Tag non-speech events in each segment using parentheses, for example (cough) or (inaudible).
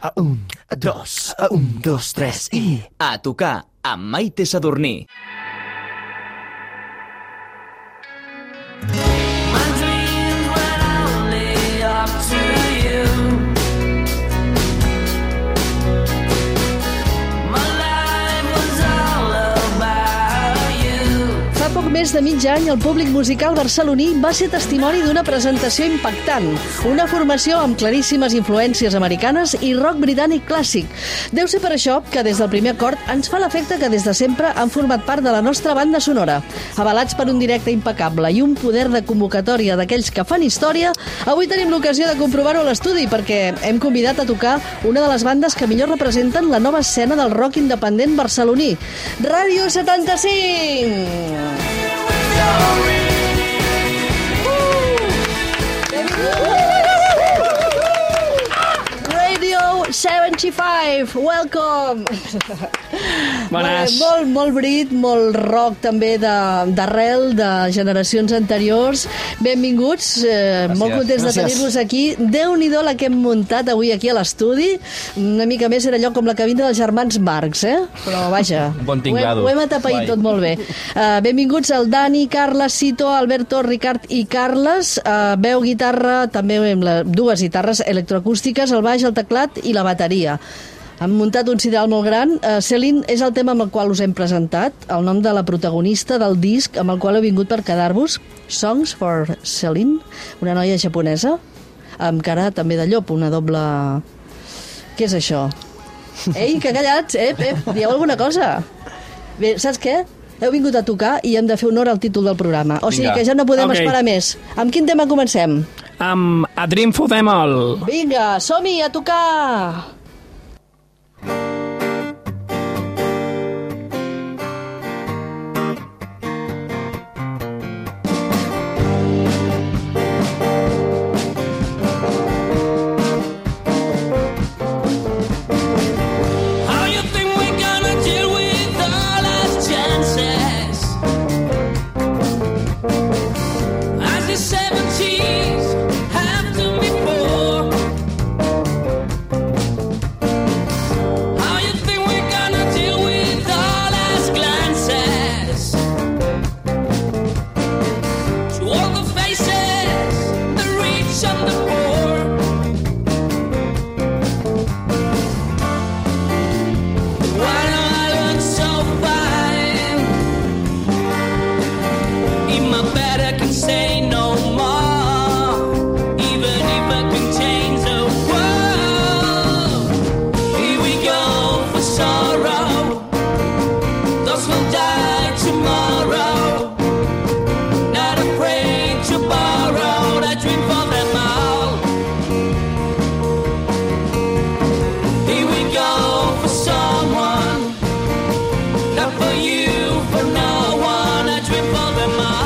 A un, a dos, a un, dos, tres i... A tocar amb Maite Sadurní. Més de mig any, el públic musical barceloní va ser testimoni d'una presentació impactant, una formació amb claríssimes influències americanes i rock britànic clàssic. Deu ser per això que des del primer acord ens fa l'efecte que des de sempre han format part de la nostra banda sonora. Avalats per un directe impecable i un poder de convocatòria d'aquells que fan història, avui tenim l'ocasió de comprovar-ho a l'estudi perquè hem convidat a tocar una de les bandes que millor representen la nova escena del rock independent barceloní, Ràdio 75! Radio 75, welcome! Bones. Molt, molt, molt brit, molt rock també de- d'arrel, de, de generacions anteriors. Benvinguts, eh, molt contents de Gràcies. tenir-vos aquí. Déu-n'hi-do la que hem muntat avui aquí a l'estudi. Una mica més era allò com la cabina dels germans Marx, eh? Però vaja, bon ho hem, tinglado. ho hem atapeït Guai. tot molt bé. Uh, benvinguts al Dani, Carles, Cito, Alberto, Ricard i Carles. Uh, veu, guitarra, també amb la, dues guitarres electroacústiques, el baix, el teclat i la bateria. Han muntat un sideral molt gran. Uh, Celine és el tema amb el qual us hem presentat, el nom de la protagonista del disc amb el qual heu vingut per quedar-vos, Songs for Celine, una noia japonesa, amb cara també de llop, una doble... Què és això? (laughs) Ei, que callats! Ep, ep, dieu alguna cosa? Bé, saps què? Heu vingut a tocar i hem de fer honor al títol del programa. O sigui Vinga. que ja no podem Ok. esperar més. Amb quin tema comencem? Amb A Dream for Them All. Vinga, som-hi, a tocar! Dream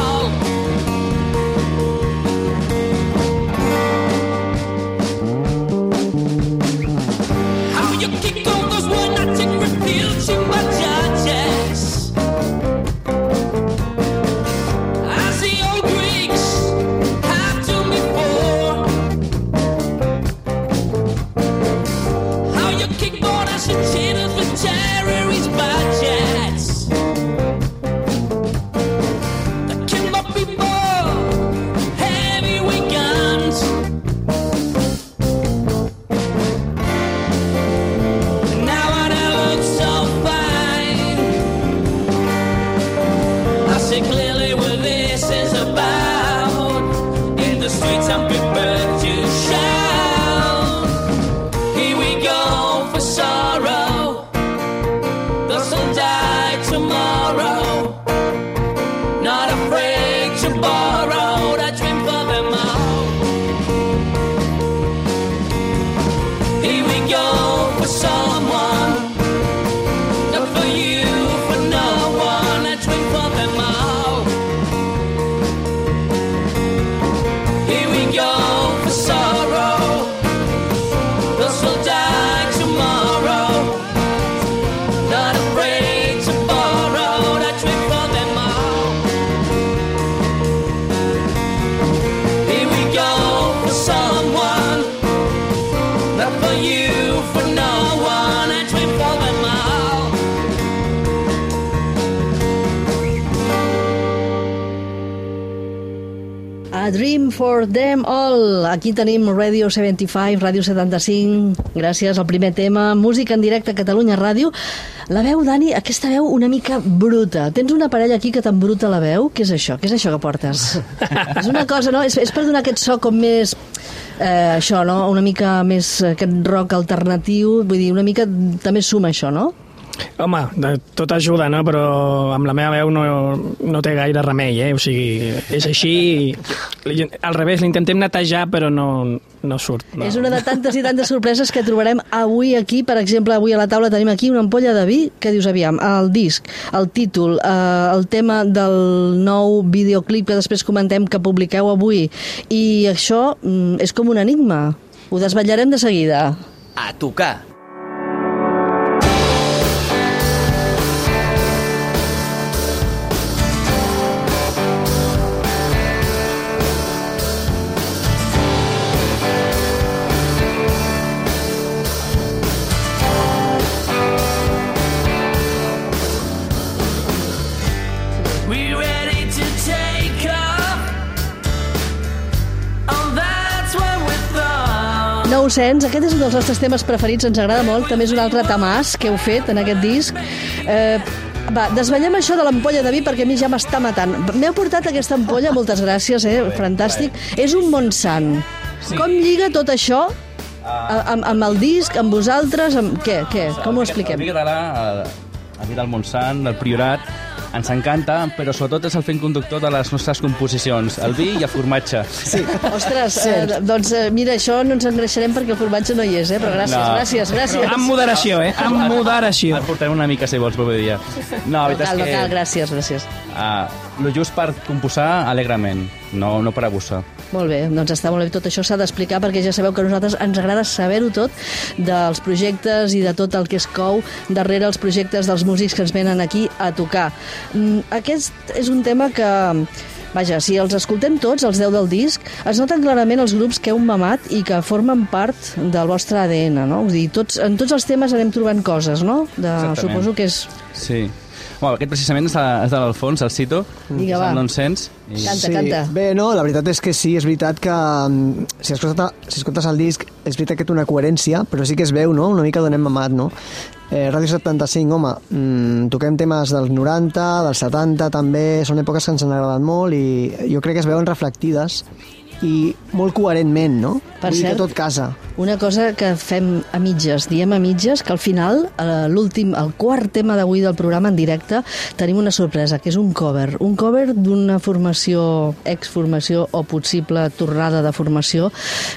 summer for Them All. Aquí tenim Radio 75, Radio 75. Gràcies al primer tema. Música en directe a Catalunya Ràdio. La veu, Dani, aquesta veu una mica bruta. Tens una parella aquí que t'embruta la veu. Què és això? Què és això que portes? (laughs) és una cosa, no? És, és per donar aquest so com més... Eh, això, no? Una mica més eh, aquest rock alternatiu. Vull dir, una mica també suma això, no? Home, de, tot ajuda, no? Però amb la meva veu no, no té gaire remei, eh? O sigui, és així... i- Al revés, l'intentem netejar, però no, no surt. No. És una de tantes i tantes sorpreses que trobarem avui aquí. Per exemple, avui a la taula tenim aquí una ampolla de vi. Què dius, aviam? El disc, el títol, eh, el tema del nou videoclip que després comentem que publiqueu avui. I això mm, és com un enigma. Ho desvetllarem de seguida. A tocar. 900, aquest és un dels nostres temes preferits, ens agrada molt. També és un altre tamàs que heu fet en aquest disc. Eh, va, desvetllem això de l'ampolla de vi perquè a mi ja m'està matant. M'heu portat aquesta ampolla, moltes gràcies, eh? fantàstic. És un Montsant. Sí. Com lliga tot això a- amb, amb el disc, amb vosaltres, amb... Què, què? Com ho expliquem? el, el vi del Montsant, del Priorat, ens encanta, però sobretot és el fent conductor de les nostres composicions, el vi i el formatge. Sí. Ostres, eh, doncs eh, mira, això no ens engreixarem perquè el formatge no hi és, eh? però gràcies, No. gràcies, gràcies. Amb moderació, eh? Amb moderació. Et portarem una mica, si vols, proper dia. No, la No cal, no és cal, que... gràcies, gràcies. Uh, lo just per composar alegrement, no, no per abusar. Molt bé, doncs està molt bé. Tot això s'ha d'explicar perquè ja sabeu que a nosaltres ens agrada saber-ho tot dels projectes i de tot el que es cou darrere els projectes dels músics que ens venen aquí a tocar. Mm, Aquest és un tema que... Vaja, si els escoltem tots, els 10 del disc, es noten clarament els grups que heu mamat i que formen part del vostre ADN, no? Vull dir, tots, en tots els temes anem trobant coses, no? De, Exactament. suposo que és... Sí. Bueno, aquest precisament és de, és de l'Alfons, el cito. Vinga, és va. el nonsens. I... Canta, canta. Bé, no, la veritat és que sí, és veritat que mm, si escoltes, si escoltes el disc és veritat que té una coherència, però sí que es veu, no?, una mica d'on hem mamat, no? Eh, Ràdio 75, home, mm, toquem temes dels 90, dels 70 també, són èpoques que ens han agradat molt i jo crec que es veuen reflectides i molt coherentment, no? Per Vull cert- que tot casa. Una cosa que fem a mitges, diem a mitges, que al final, l'últim, el quart tema d'avui del programa en directe, tenim una sorpresa, que és un cover. Un cover d'una formació, exformació o possible tornada de formació,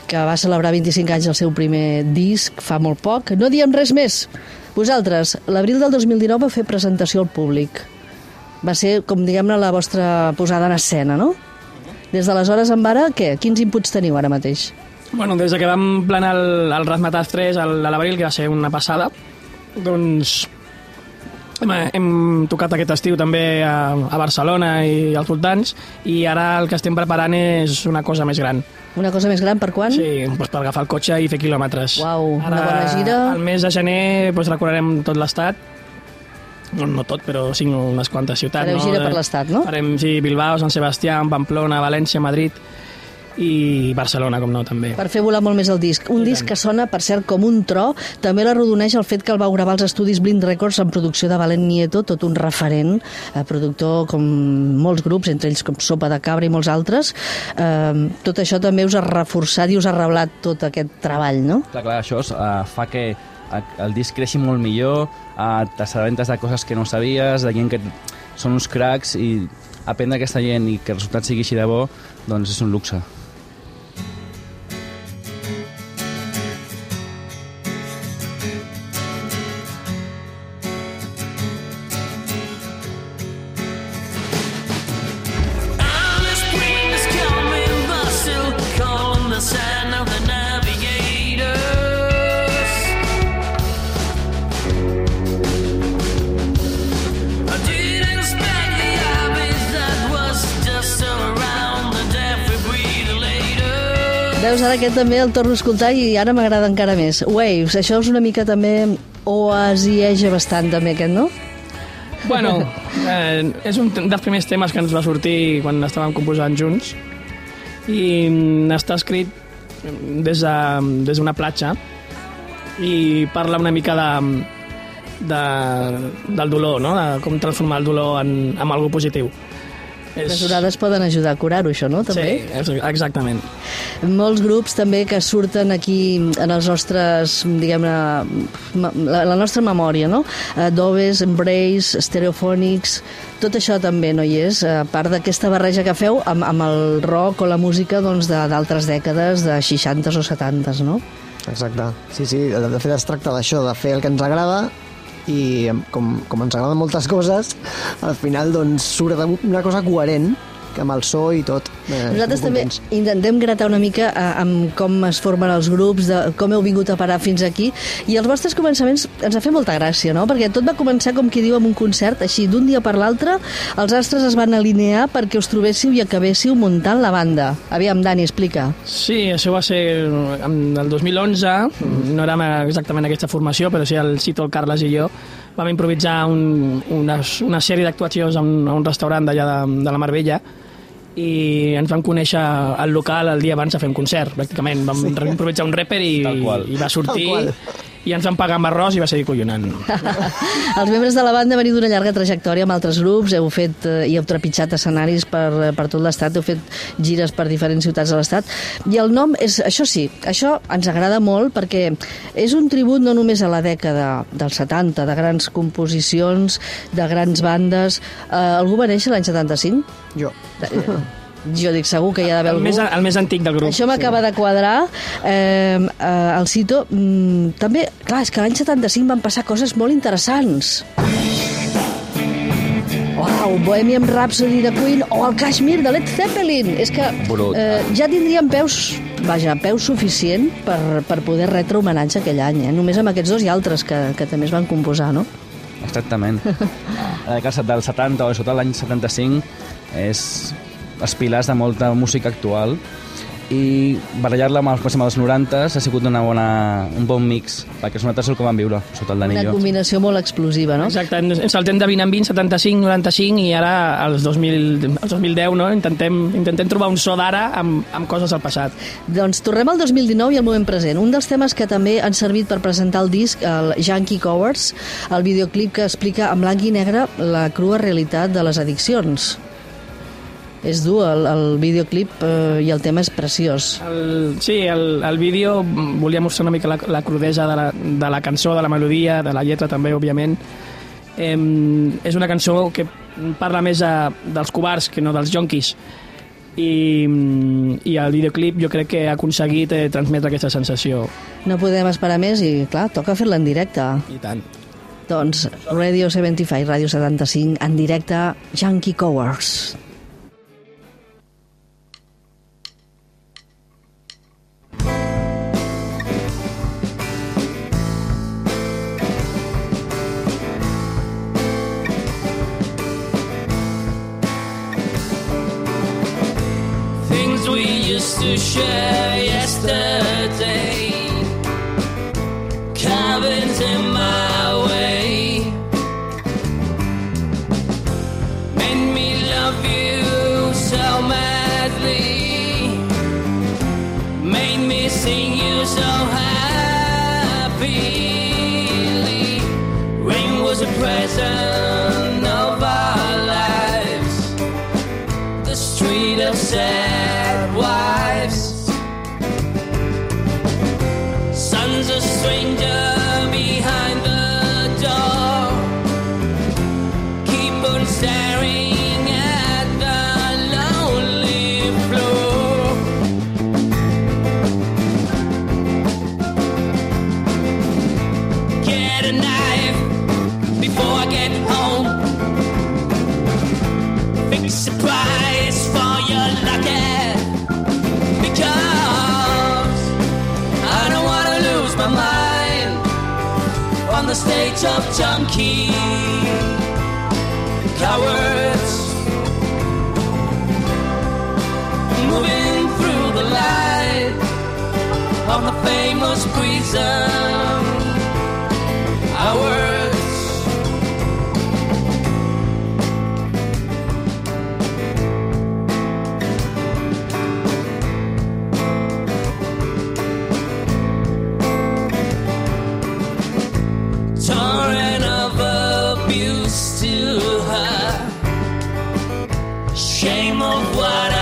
que va celebrar 25 anys el seu primer disc fa molt poc. No diem res més. Vosaltres, l'abril del 2019 va fer presentació al públic. Va ser, com diguem-ne, la vostra posada en escena, no? Des d'aleshores en ara, què? Quins inputs teniu ara mateix? Bueno, des de que vam planar el, el Razmataz 3 al- a l'abril, que va ser una passada, doncs hem, hem tocat aquest estiu també a, a Barcelona i als voltants i ara el que estem preparant és una cosa més gran. Una cosa més gran per quan? Sí, doncs per agafar el cotxe i fer quilòmetres. Uau, una bona gira. Al mes de gener doncs, recorrerem tot l'estat, no, no tot, però sí unes quantes ciutats. Fareu no? gira per l'estat, no? Farem, sí, Bilbao, Sant Sebastià, Pamplona, València, Madrid i Barcelona, com no, també. Per fer volar molt més el disc. Un disc que sona, per cert, com un tro. També l'arrodoneix el fet que el vau gravar als estudis Blind Records en producció de Valent Nieto, tot un referent, eh, productor com molts grups, entre ells com Sopa de Cabra i molts altres. Eh, tot això també us ha reforçat i us ha reblat tot aquest treball, no? Clar, clar, això uh, fa que el disc creixi molt millor, uh, t'assabentes de coses que no sabies, de gent que són uns cracs i aprendre aquesta gent i que el resultat sigui així de bo, doncs és un luxe. També el torno a escoltar i ara m'agrada encara més. Waves, això és una mica també oasieja bastant també aquest, no? Bueno, eh, és un dels primers temes que ens va sortir quan estàvem composant junts i mm, està escrit des de- des d'una platja i parla una mica de, de, del dolor, no? de com transformar el dolor en, en algo positiu. Les orades poden ajudar a curar-ho, això, no? També? Sí, és- exactament. Molts grups també que surten aquí en els nostres, diguem-ne, la, la nostra memòria, no? Doves, Embrace, Stereophonics, tot això també no hi és, a part d'aquesta barreja que feu amb, amb el rock o la música doncs, de- d'altres dècades, de 60s o 70s, no? Exacte. Sí, sí, de de fet es tracta d'això, de fer el que ens agrada i com, com ens agraden moltes coses, al final doncs surt una cosa coherent amb el so i tot. Eh, Nosaltres també contents. intentem gratar una mica eh, amb com es formen els grups, de com heu vingut a parar fins aquí, i els vostres començaments ens ha fet molta gràcia, no? Perquè tot va començar, com qui diu, amb un concert, així, d'un dia per l'altre, els astres es van alinear perquè us trobéssiu i acabéssiu muntant la banda. Aviam, Dani, explica. Sí, això va ser en el 2011, no érem exactament aquesta formació, però sí el Cito, el Carles i jo vam improvisar un, una, una sèrie d'actuacions a un, a un restaurant d'allà de, de la Marbella i ens vam conèixer al local el dia abans de fer un concert, pràcticament. Vam sí. improvisar un rapper i, i va sortir Tal i ens van pagar amb arròs i va ser collonant. (laughs) els membres de la banda veniu d'una llarga trajectòria amb altres grups, heu fet eh, i heu trepitjat escenaris per, per tot l'estat, heu fet gires per diferents ciutats de l'estat, i el nom és, això sí, això ens agrada molt perquè és un tribut no només a la dècada dels 70, de grans composicions, de grans bandes. Eh, algú va néixer l'any 75? Jo. Eh, Jo dic, segur que hi ha d'haver El algú. més, el més antic del grup. Això m'acaba de quadrar. Eh, eh, el Cito, mm, també, clar, és que l'any 75 van passar coses molt interessants. Uau, Bohemian Rhapsody de Queen o el Kashmir de Led Zeppelin. És que Brut. eh, ja tindríem peus, vaja, peus suficient per, per poder retre homenatge aquell any. Eh? Només amb aquests dos i altres que, que també es van composar, no? Exactament. (laughs) La dècada del 70 o sota l'any 75 és els pilars de molta música actual i barallar-la amb els començaments dels 90 ha sigut una bona, un bon mix perquè nosaltres el que vam viure sota el Dani Una combinació molt explosiva, no? Exacte, ens saltem de 20 en 20, 75, 95 i ara als 2000, als 2010 no? intentem, intentem trobar un so d'ara amb, amb coses del passat. Doncs tornem al 2019 i al moment present. Un dels temes que també han servit per presentar el disc, el Yankee Covers, el videoclip que explica en blanc i negre la crua realitat de les addiccions. És dur, el, el videoclip eh, i el tema és preciós. El, sí, el, el vídeo volia mostrar una mica la, la crudesa de la, de la cançó, de la melodia, de la lletra també, òbviament. Eh, és una cançó que parla més a, dels covards que no dels jonquis. I, I el videoclip jo crec que ha aconseguit eh, transmetre aquesta sensació. No podem esperar més i, clar, toca fer-la en directe. I tant. Doncs Radio 75, Radio 75, en directe, Yankee Covers. Share yesterday. Price for your lucky because I don't want to lose my mind on the stage of junkie cowards moving through the light of the famous prison. What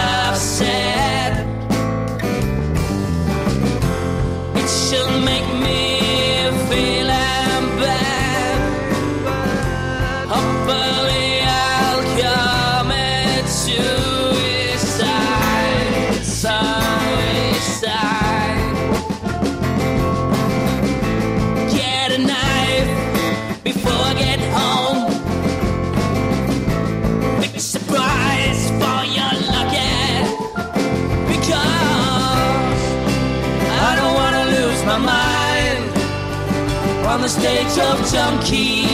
of junkie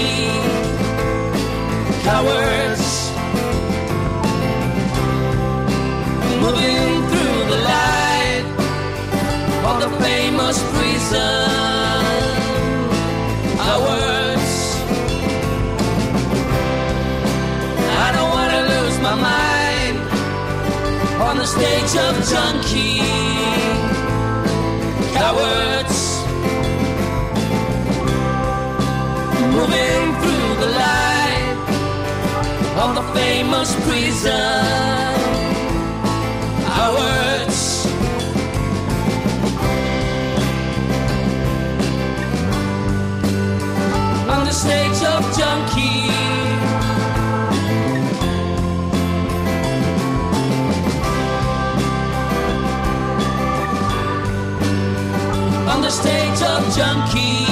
cowards moving through the light of the famous prison hours. I don't want to lose my mind on the stage of junkie cowards of the famous prison hours. on the stage of junkie. On the stage of junkie.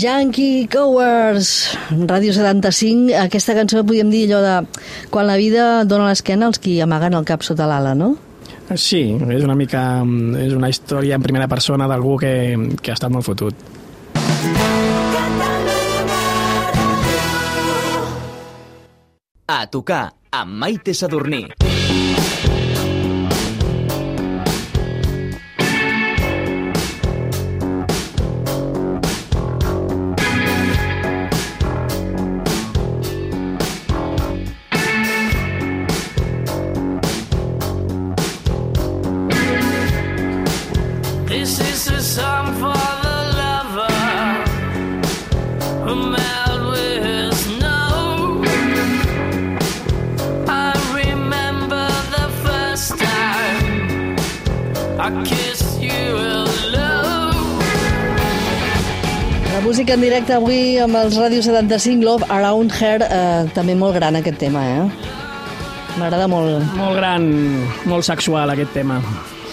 Yankee Cowards, Ràdio 75. Aquesta cançó podríem dir allò de quan la vida dona l'esquena als qui amaguen el cap sota l'ala, no? Sí, és una mica... És una història en primera persona d'algú que, que ha estat molt fotut. A tocar amb Maite Sadurní. En directe avui amb els Ràdio 75, Love Around Her, eh, també molt gran aquest tema, eh? M'agrada molt. Molt gran, molt sexual aquest tema.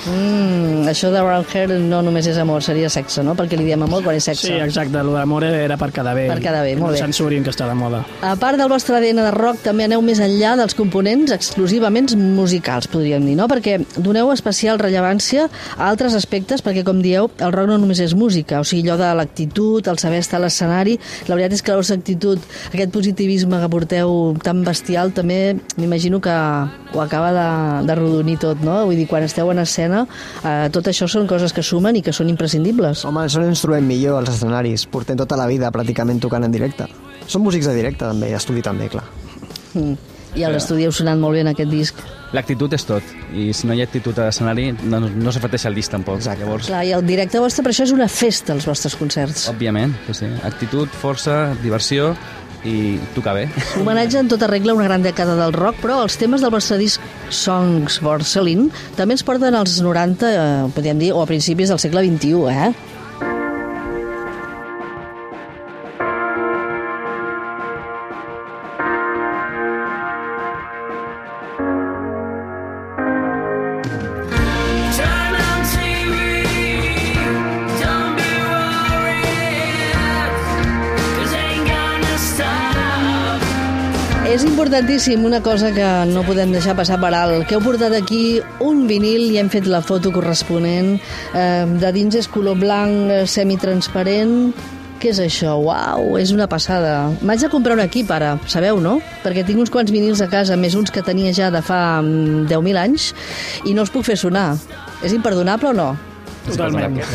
Mm, això de Around Her no només és amor, seria sexe, no? Perquè li diem amor quan és sexe. Sí, exacte, lo d'amor era per quedar bé. Per quedar bé, molt bé. No censurin que està de moda. A part del vostre ADN de rock, també aneu més enllà dels components exclusivament musicals, podríem dir, no? Perquè doneu especial rellevància a altres aspectes, perquè, com dieu, el rock no només és música, o sigui, allò de l'actitud, el saber estar a l'escenari, la veritat és que la vostra actitud, aquest positivisme que porteu tan bestial, també m'imagino que ho acaba de, de rodonir tot, no? Vull dir, quan esteu en escena, eh, tot això són coses que sumen i que són imprescindibles. Home, això ens trobem millor als escenaris. Portem tota la vida pràcticament tocant en directe. Som músics de directe, també, i estudi també, clar. Mm. I a l'estudi heu sonat molt bé en aquest disc. L'actitud és tot, i si no hi ha actitud a l'escenari no, no s'afecteix el disc tampoc. Exacte. Llavors, Clar, i el directe vostre, per això és una festa, els vostres concerts. òbviament, sí, sí. actitud, força, diversió i tocar bé. Homenatge en tota regla una gran dècada del rock, però els temes del vostre disc Songs for Celine també ens porten als 90, eh, podríem dir, o a principis del segle XXI, eh? Importantíssim una cosa que no podem deixar passar per alt, que heu portat aquí un vinil i hem fet la foto corresponent. Eh, de dins és color blanc eh, semitransparent. Què és això? Uau, és una passada. M'haig de comprar un equip ara, sabeu, no? Perquè tinc uns quants vinils a casa, més uns que tenia ja de fa mm, 10.000 anys, i no els puc fer sonar. És imperdonable o no? Totalment. (laughs)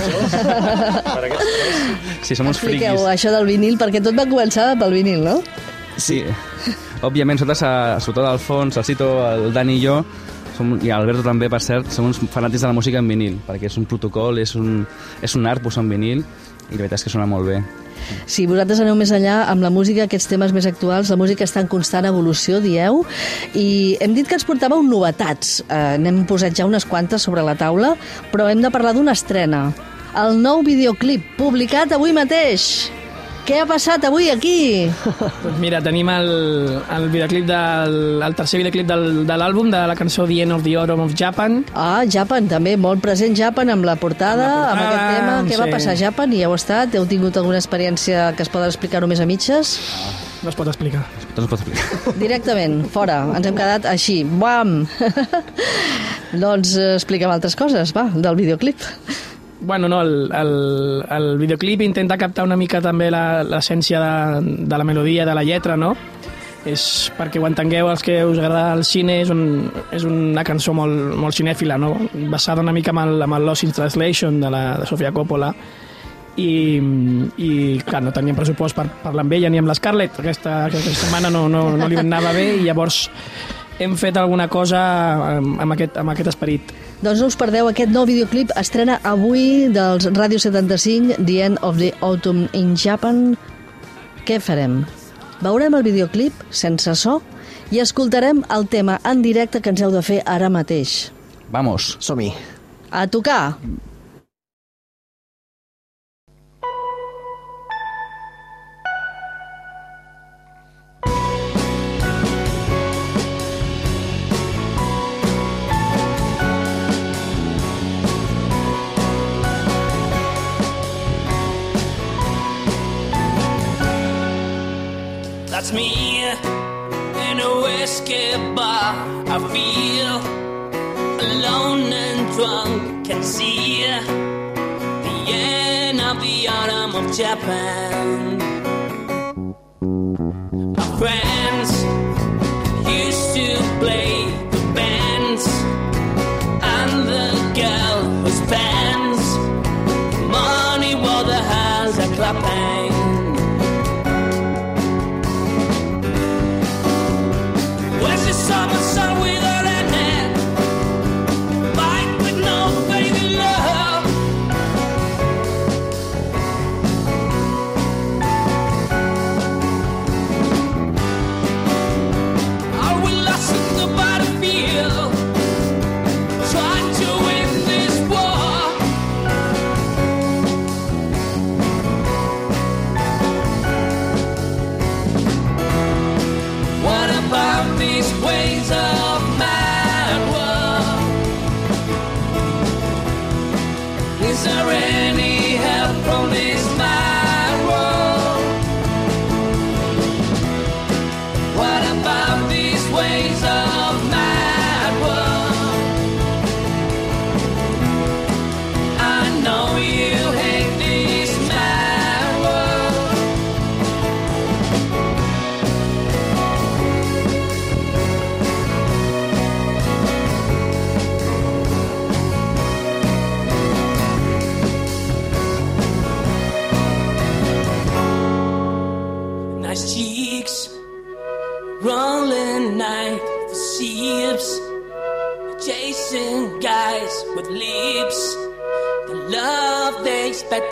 Sí, som uns Expliqueu friquis. això del vinil, perquè tot va començar pel vinil, no? Sí. Òbviament, nosaltres, a, sobretot al fons, el Cito, el Dani i jo, som, i Alberto també, per cert, som uns fanàtics de la música en vinil, perquè és un protocol, és un, és un art posar en vinil, i la veritat és que sona molt bé. Si vosaltres aneu més enllà amb la música, aquests temes més actuals, la música està en constant evolució, dieu, i hem dit que ens portàveu novetats. Eh, N'hem posat ja unes quantes sobre la taula, però hem de parlar d'una estrena. El nou videoclip, publicat avui mateix. Què ha passat avui aquí? Doncs mira, tenim el, el videoclip del el tercer videoclip del, de l'àlbum, de la cançó The End of the Autumn of Japan. Ah, Japan, també, molt present Japan amb la portada, amb, Amb la portada, aquest tema. Què va sí. passar a Japan? I heu estat? Heu tingut alguna experiència que es poden explicar només a mitges? No es pot explicar. Tot es pot explicar. Directament, fora. Ens hem quedat així. Bam! (laughs) doncs eh, explica'm altres coses, va, del videoclip. Bueno, no, el, el, el videoclip intenta captar una mica també l'essència de, de la melodia, de la lletra, no? És perquè ho entengueu els que us agrada el cine, és, un, és una cançó molt, molt cinèfila, no? Basada una mica amb el, el Lost in Translation de, la, de Sofia Coppola i, i clar, no teníem pressupost per parlar amb ella ni amb l'Scarlett aquesta, aquesta setmana no, no, no li anava bé i llavors hem fet alguna cosa amb, aquest, amb aquest esperit Doncs no us perdeu, aquest nou videoclip estrena avui dels Ràdio 75, The End of the Autumn in Japan. Què farem? Veurem el videoclip sense so i escoltarem el tema en directe que ens heu de fer ara mateix. Vamos. Som-hi. A tocar! That's me in a whiskey bar. I feel alone and drunk. Can see the end of the autumn of Japan.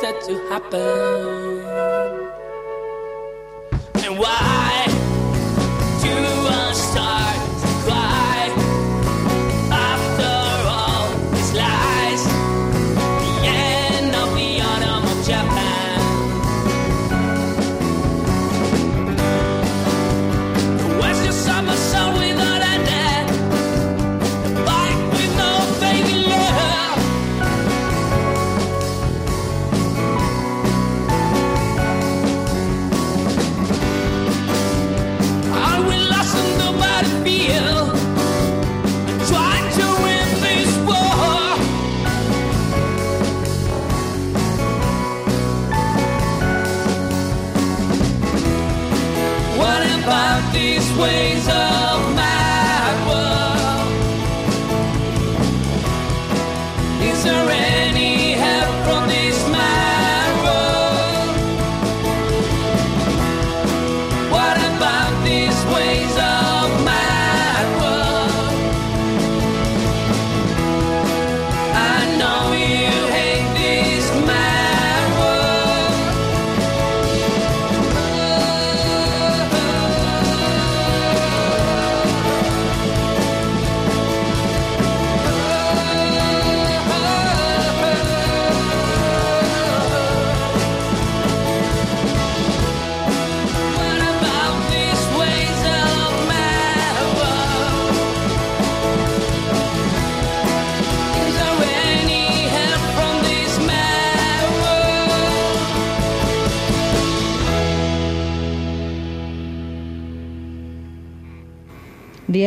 that to happen.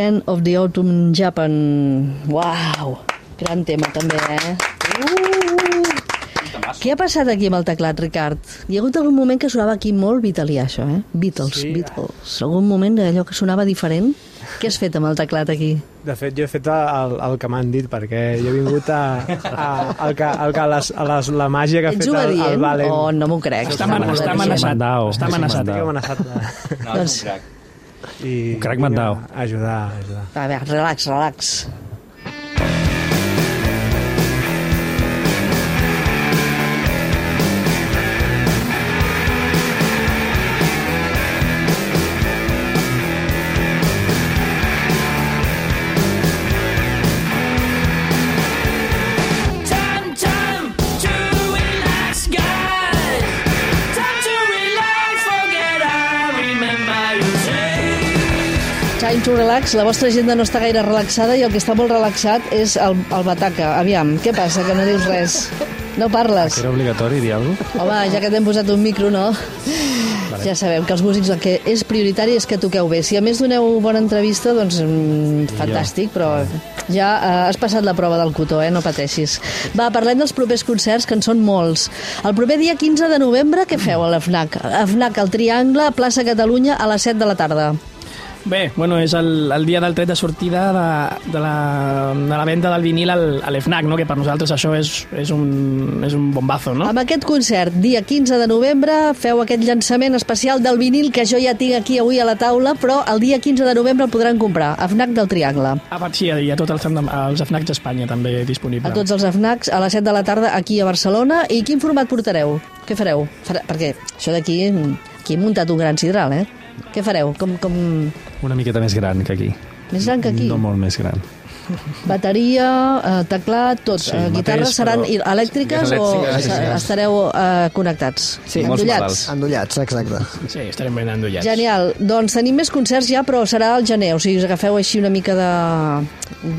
End of the Autumn Japan. Uau! Gran tema, també, eh? Uh! Què ha passat aquí amb el teclat, Ricard? Hi ha hagut algun moment que sonava aquí molt vitalià, això, eh? Beatles, Sí. Beatles. Algun moment d'allò que sonava diferent? Què has fet amb el teclat aquí? De fet, jo he fet el, el que m'han dit, perquè jo he vingut a, a, el que, el que les, a les, la màgia que ha fet el, el? Valen. Oh, no m'ho crec. Està, amen- està amenaçat. Està amenaçat. Estic amenaçat de... No, Doncs- és un crac. I, Un crac mandao. Ajudar, ajudar. A veure, relax, relax. To relax. La vostra agenda no està gaire relaxada i el que està molt relaxat és el, el bataca. Aviam, què passa, que no dius res? No parles? Era obligatori dir alguna cosa? Home, ja que t'hem posat un micro, no? Ja sabem que els músics el que és prioritari és que toqueu bé. Si a més doneu bona entrevista, doncs mm, fantàstic, però ja eh, has passat la prova del cotó, eh? no pateixis. Va, parlem dels propers concerts, que en són molts. El proper dia 15 de novembre, què feu a la FNAC? A FNAC, al Triangle, plaça Catalunya, a les 7 de la tarda. Bé, bueno, és el, el dia del tret de sortida de, de, la, de la venda del vinil al, a l'EFNAC, no? que per nosaltres això és, és, un, és un bombazo, no? Amb aquest concert, dia 15 de novembre, feu aquest llançament especial del vinil que jo ja tinc aquí avui a la taula, però el dia 15 de novembre el podran comprar a FNAC del Triangle. A part, sí, i a tots els, els FNACs d'Espanya també disponible. A tots els FNACs a les 7 de la tarda aquí a Barcelona. I quin format portareu? Què fareu? Farà, perquè això d'aquí, aquí hem muntat un gran sidral, eh? Què fareu? Com, com... Una miqueta més gran que aquí. Més gran que aquí? No molt més gran. Bateria, eh, teclat, tot. Sí, Guitarres mateix, seran però- elèctriques Sí, o elèctriques, sí, sí. estareu eh, connectats? Sí, Endollats? Endollats, exacte. Sí, estarem ben endollats. Genial. Doncs tenim més concerts ja, però serà al gener. O sigui, us agafeu així una mica de...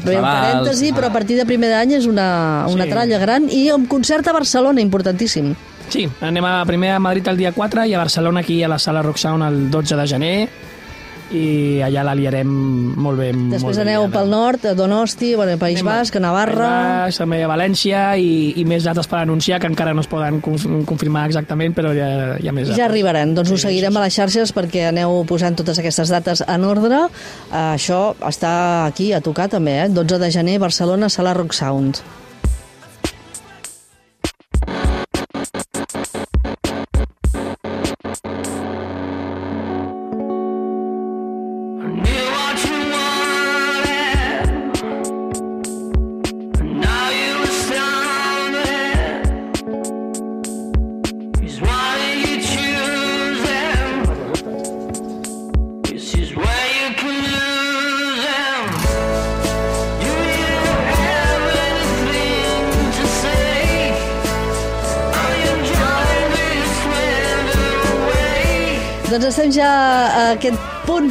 Bé, parèntesi, però a partir de primer d'any és una, una Sí. tralla gran. I un concert a Barcelona, importantíssim. Sí, anem a, primer a Madrid el dia 4 i a Barcelona aquí a la sala Rock Sound el 12 de gener i allà la liarem molt bé. molt Després bé aneu liada. pel nord, a Donosti, bueno, País Anem Basc, a Navarra... País Basc, també a València i, i més dates per anunciar que encara no es poden conf confirmar exactament, però ja, ha més dates. Ja arribaran, doncs us seguirem a les xarxes perquè aneu posant totes aquestes dates en ordre. Eh, això està aquí a tocar també, eh? 12 de gener, Barcelona, Sala Rock Sound.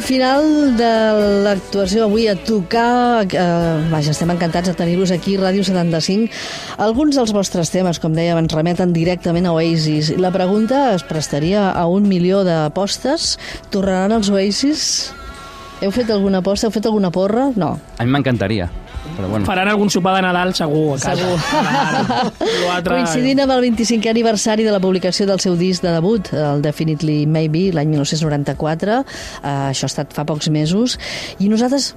Final de l'actuació avui a tocar. Eh, vaja, estem encantats de tenir-vos aquí, Ràdio 75. Alguns dels vostres temes, com dèiem, ens remeten directament a Oasis. La pregunta es prestaria a un milió d'apostes. Tornaran els Oasis? Heu fet alguna aposta? Heu fet alguna porra? No. A mi m'encantaria. Però bueno, Faran algun sopar de Nadal, segur. a casa. Segur. L'altre- Coincidint amb el 25è aniversari de la publicació del seu disc de debut, el Definitely Maybe, l'any 1994, eh, això ha estat fa pocs mesos, i nosaltres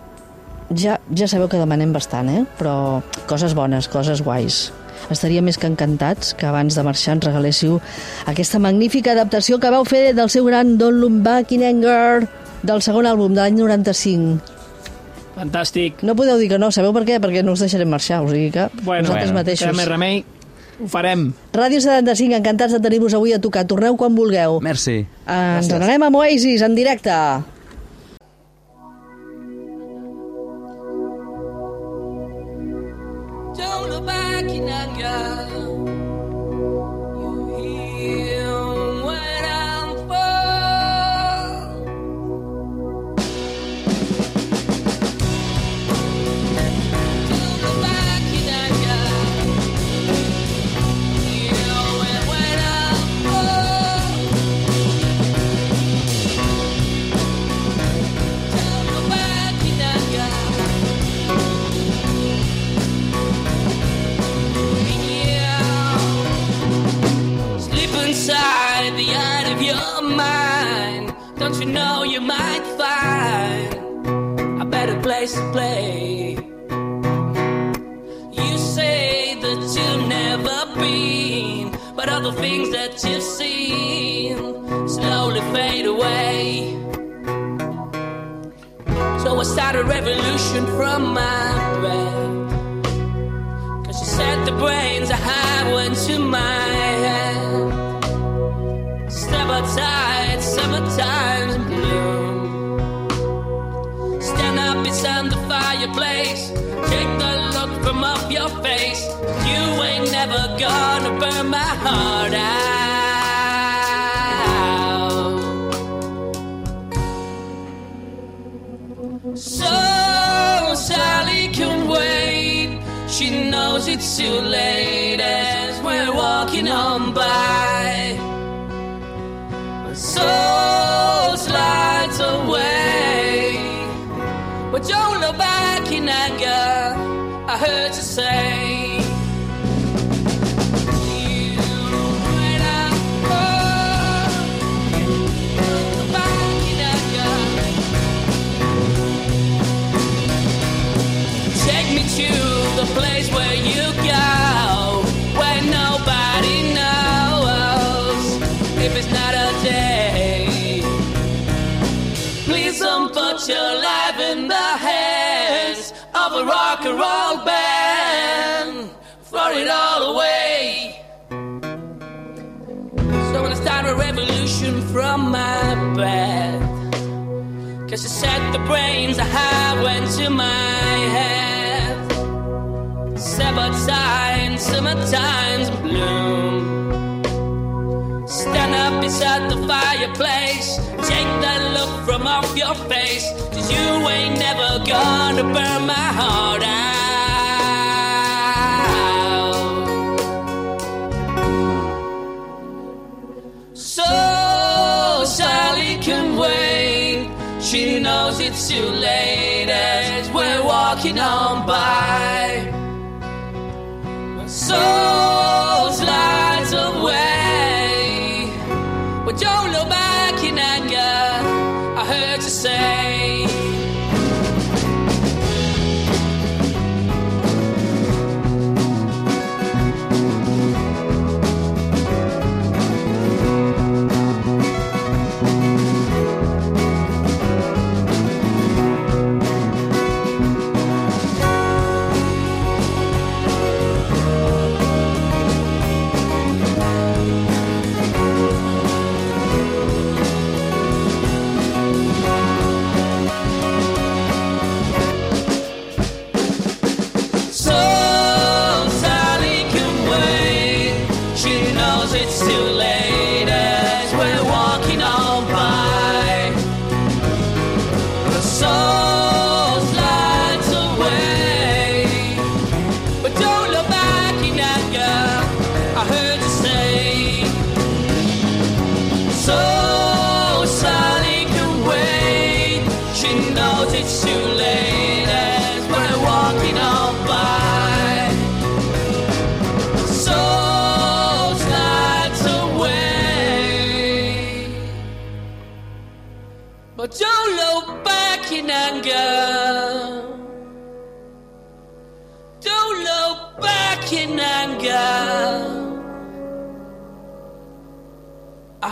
ja, ja sabeu que demanem bastant, eh? però coses bones, coses guais. Estaria més que encantats que abans de marxar ens regaléssiu aquesta magnífica adaptació que vau fer del seu gran Don't Look Back in Anger del segon àlbum de l'any 95. Fantàstic. No podeu dir que no, sabeu per què? Perquè no us deixarem marxar, o sigui que Bueno, vosaltres bueno, mateixos. més remei. Ho farem. Ràdio 75, encantats de tenir-vos avui a tocar. Torneu quan vulgueu. merci. Eh, Ens n'anem amb Oasis en directe. Don't look back in anger. Don't you know you might find a better place to play? You say that you've never been, but all the things that you've seen slowly fade away. So I start a revolution from my bed. Cause you said the brains I had went to my head. Step outside, summertime's beside the fireplace. Take the look from off your face. You ain't never gonna burn my heart out. So Sally can wait. She knows it's too late as we're walking on by. Soul but don't look back in anger. I heard you say. Cause you said the brains I have went to my head. Signs, summertime's bloom. Stand up beside the fireplace. Take that look from off your face. Cause you ain't never gonna burn my heart out. fly. My soul.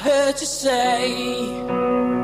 Heard you say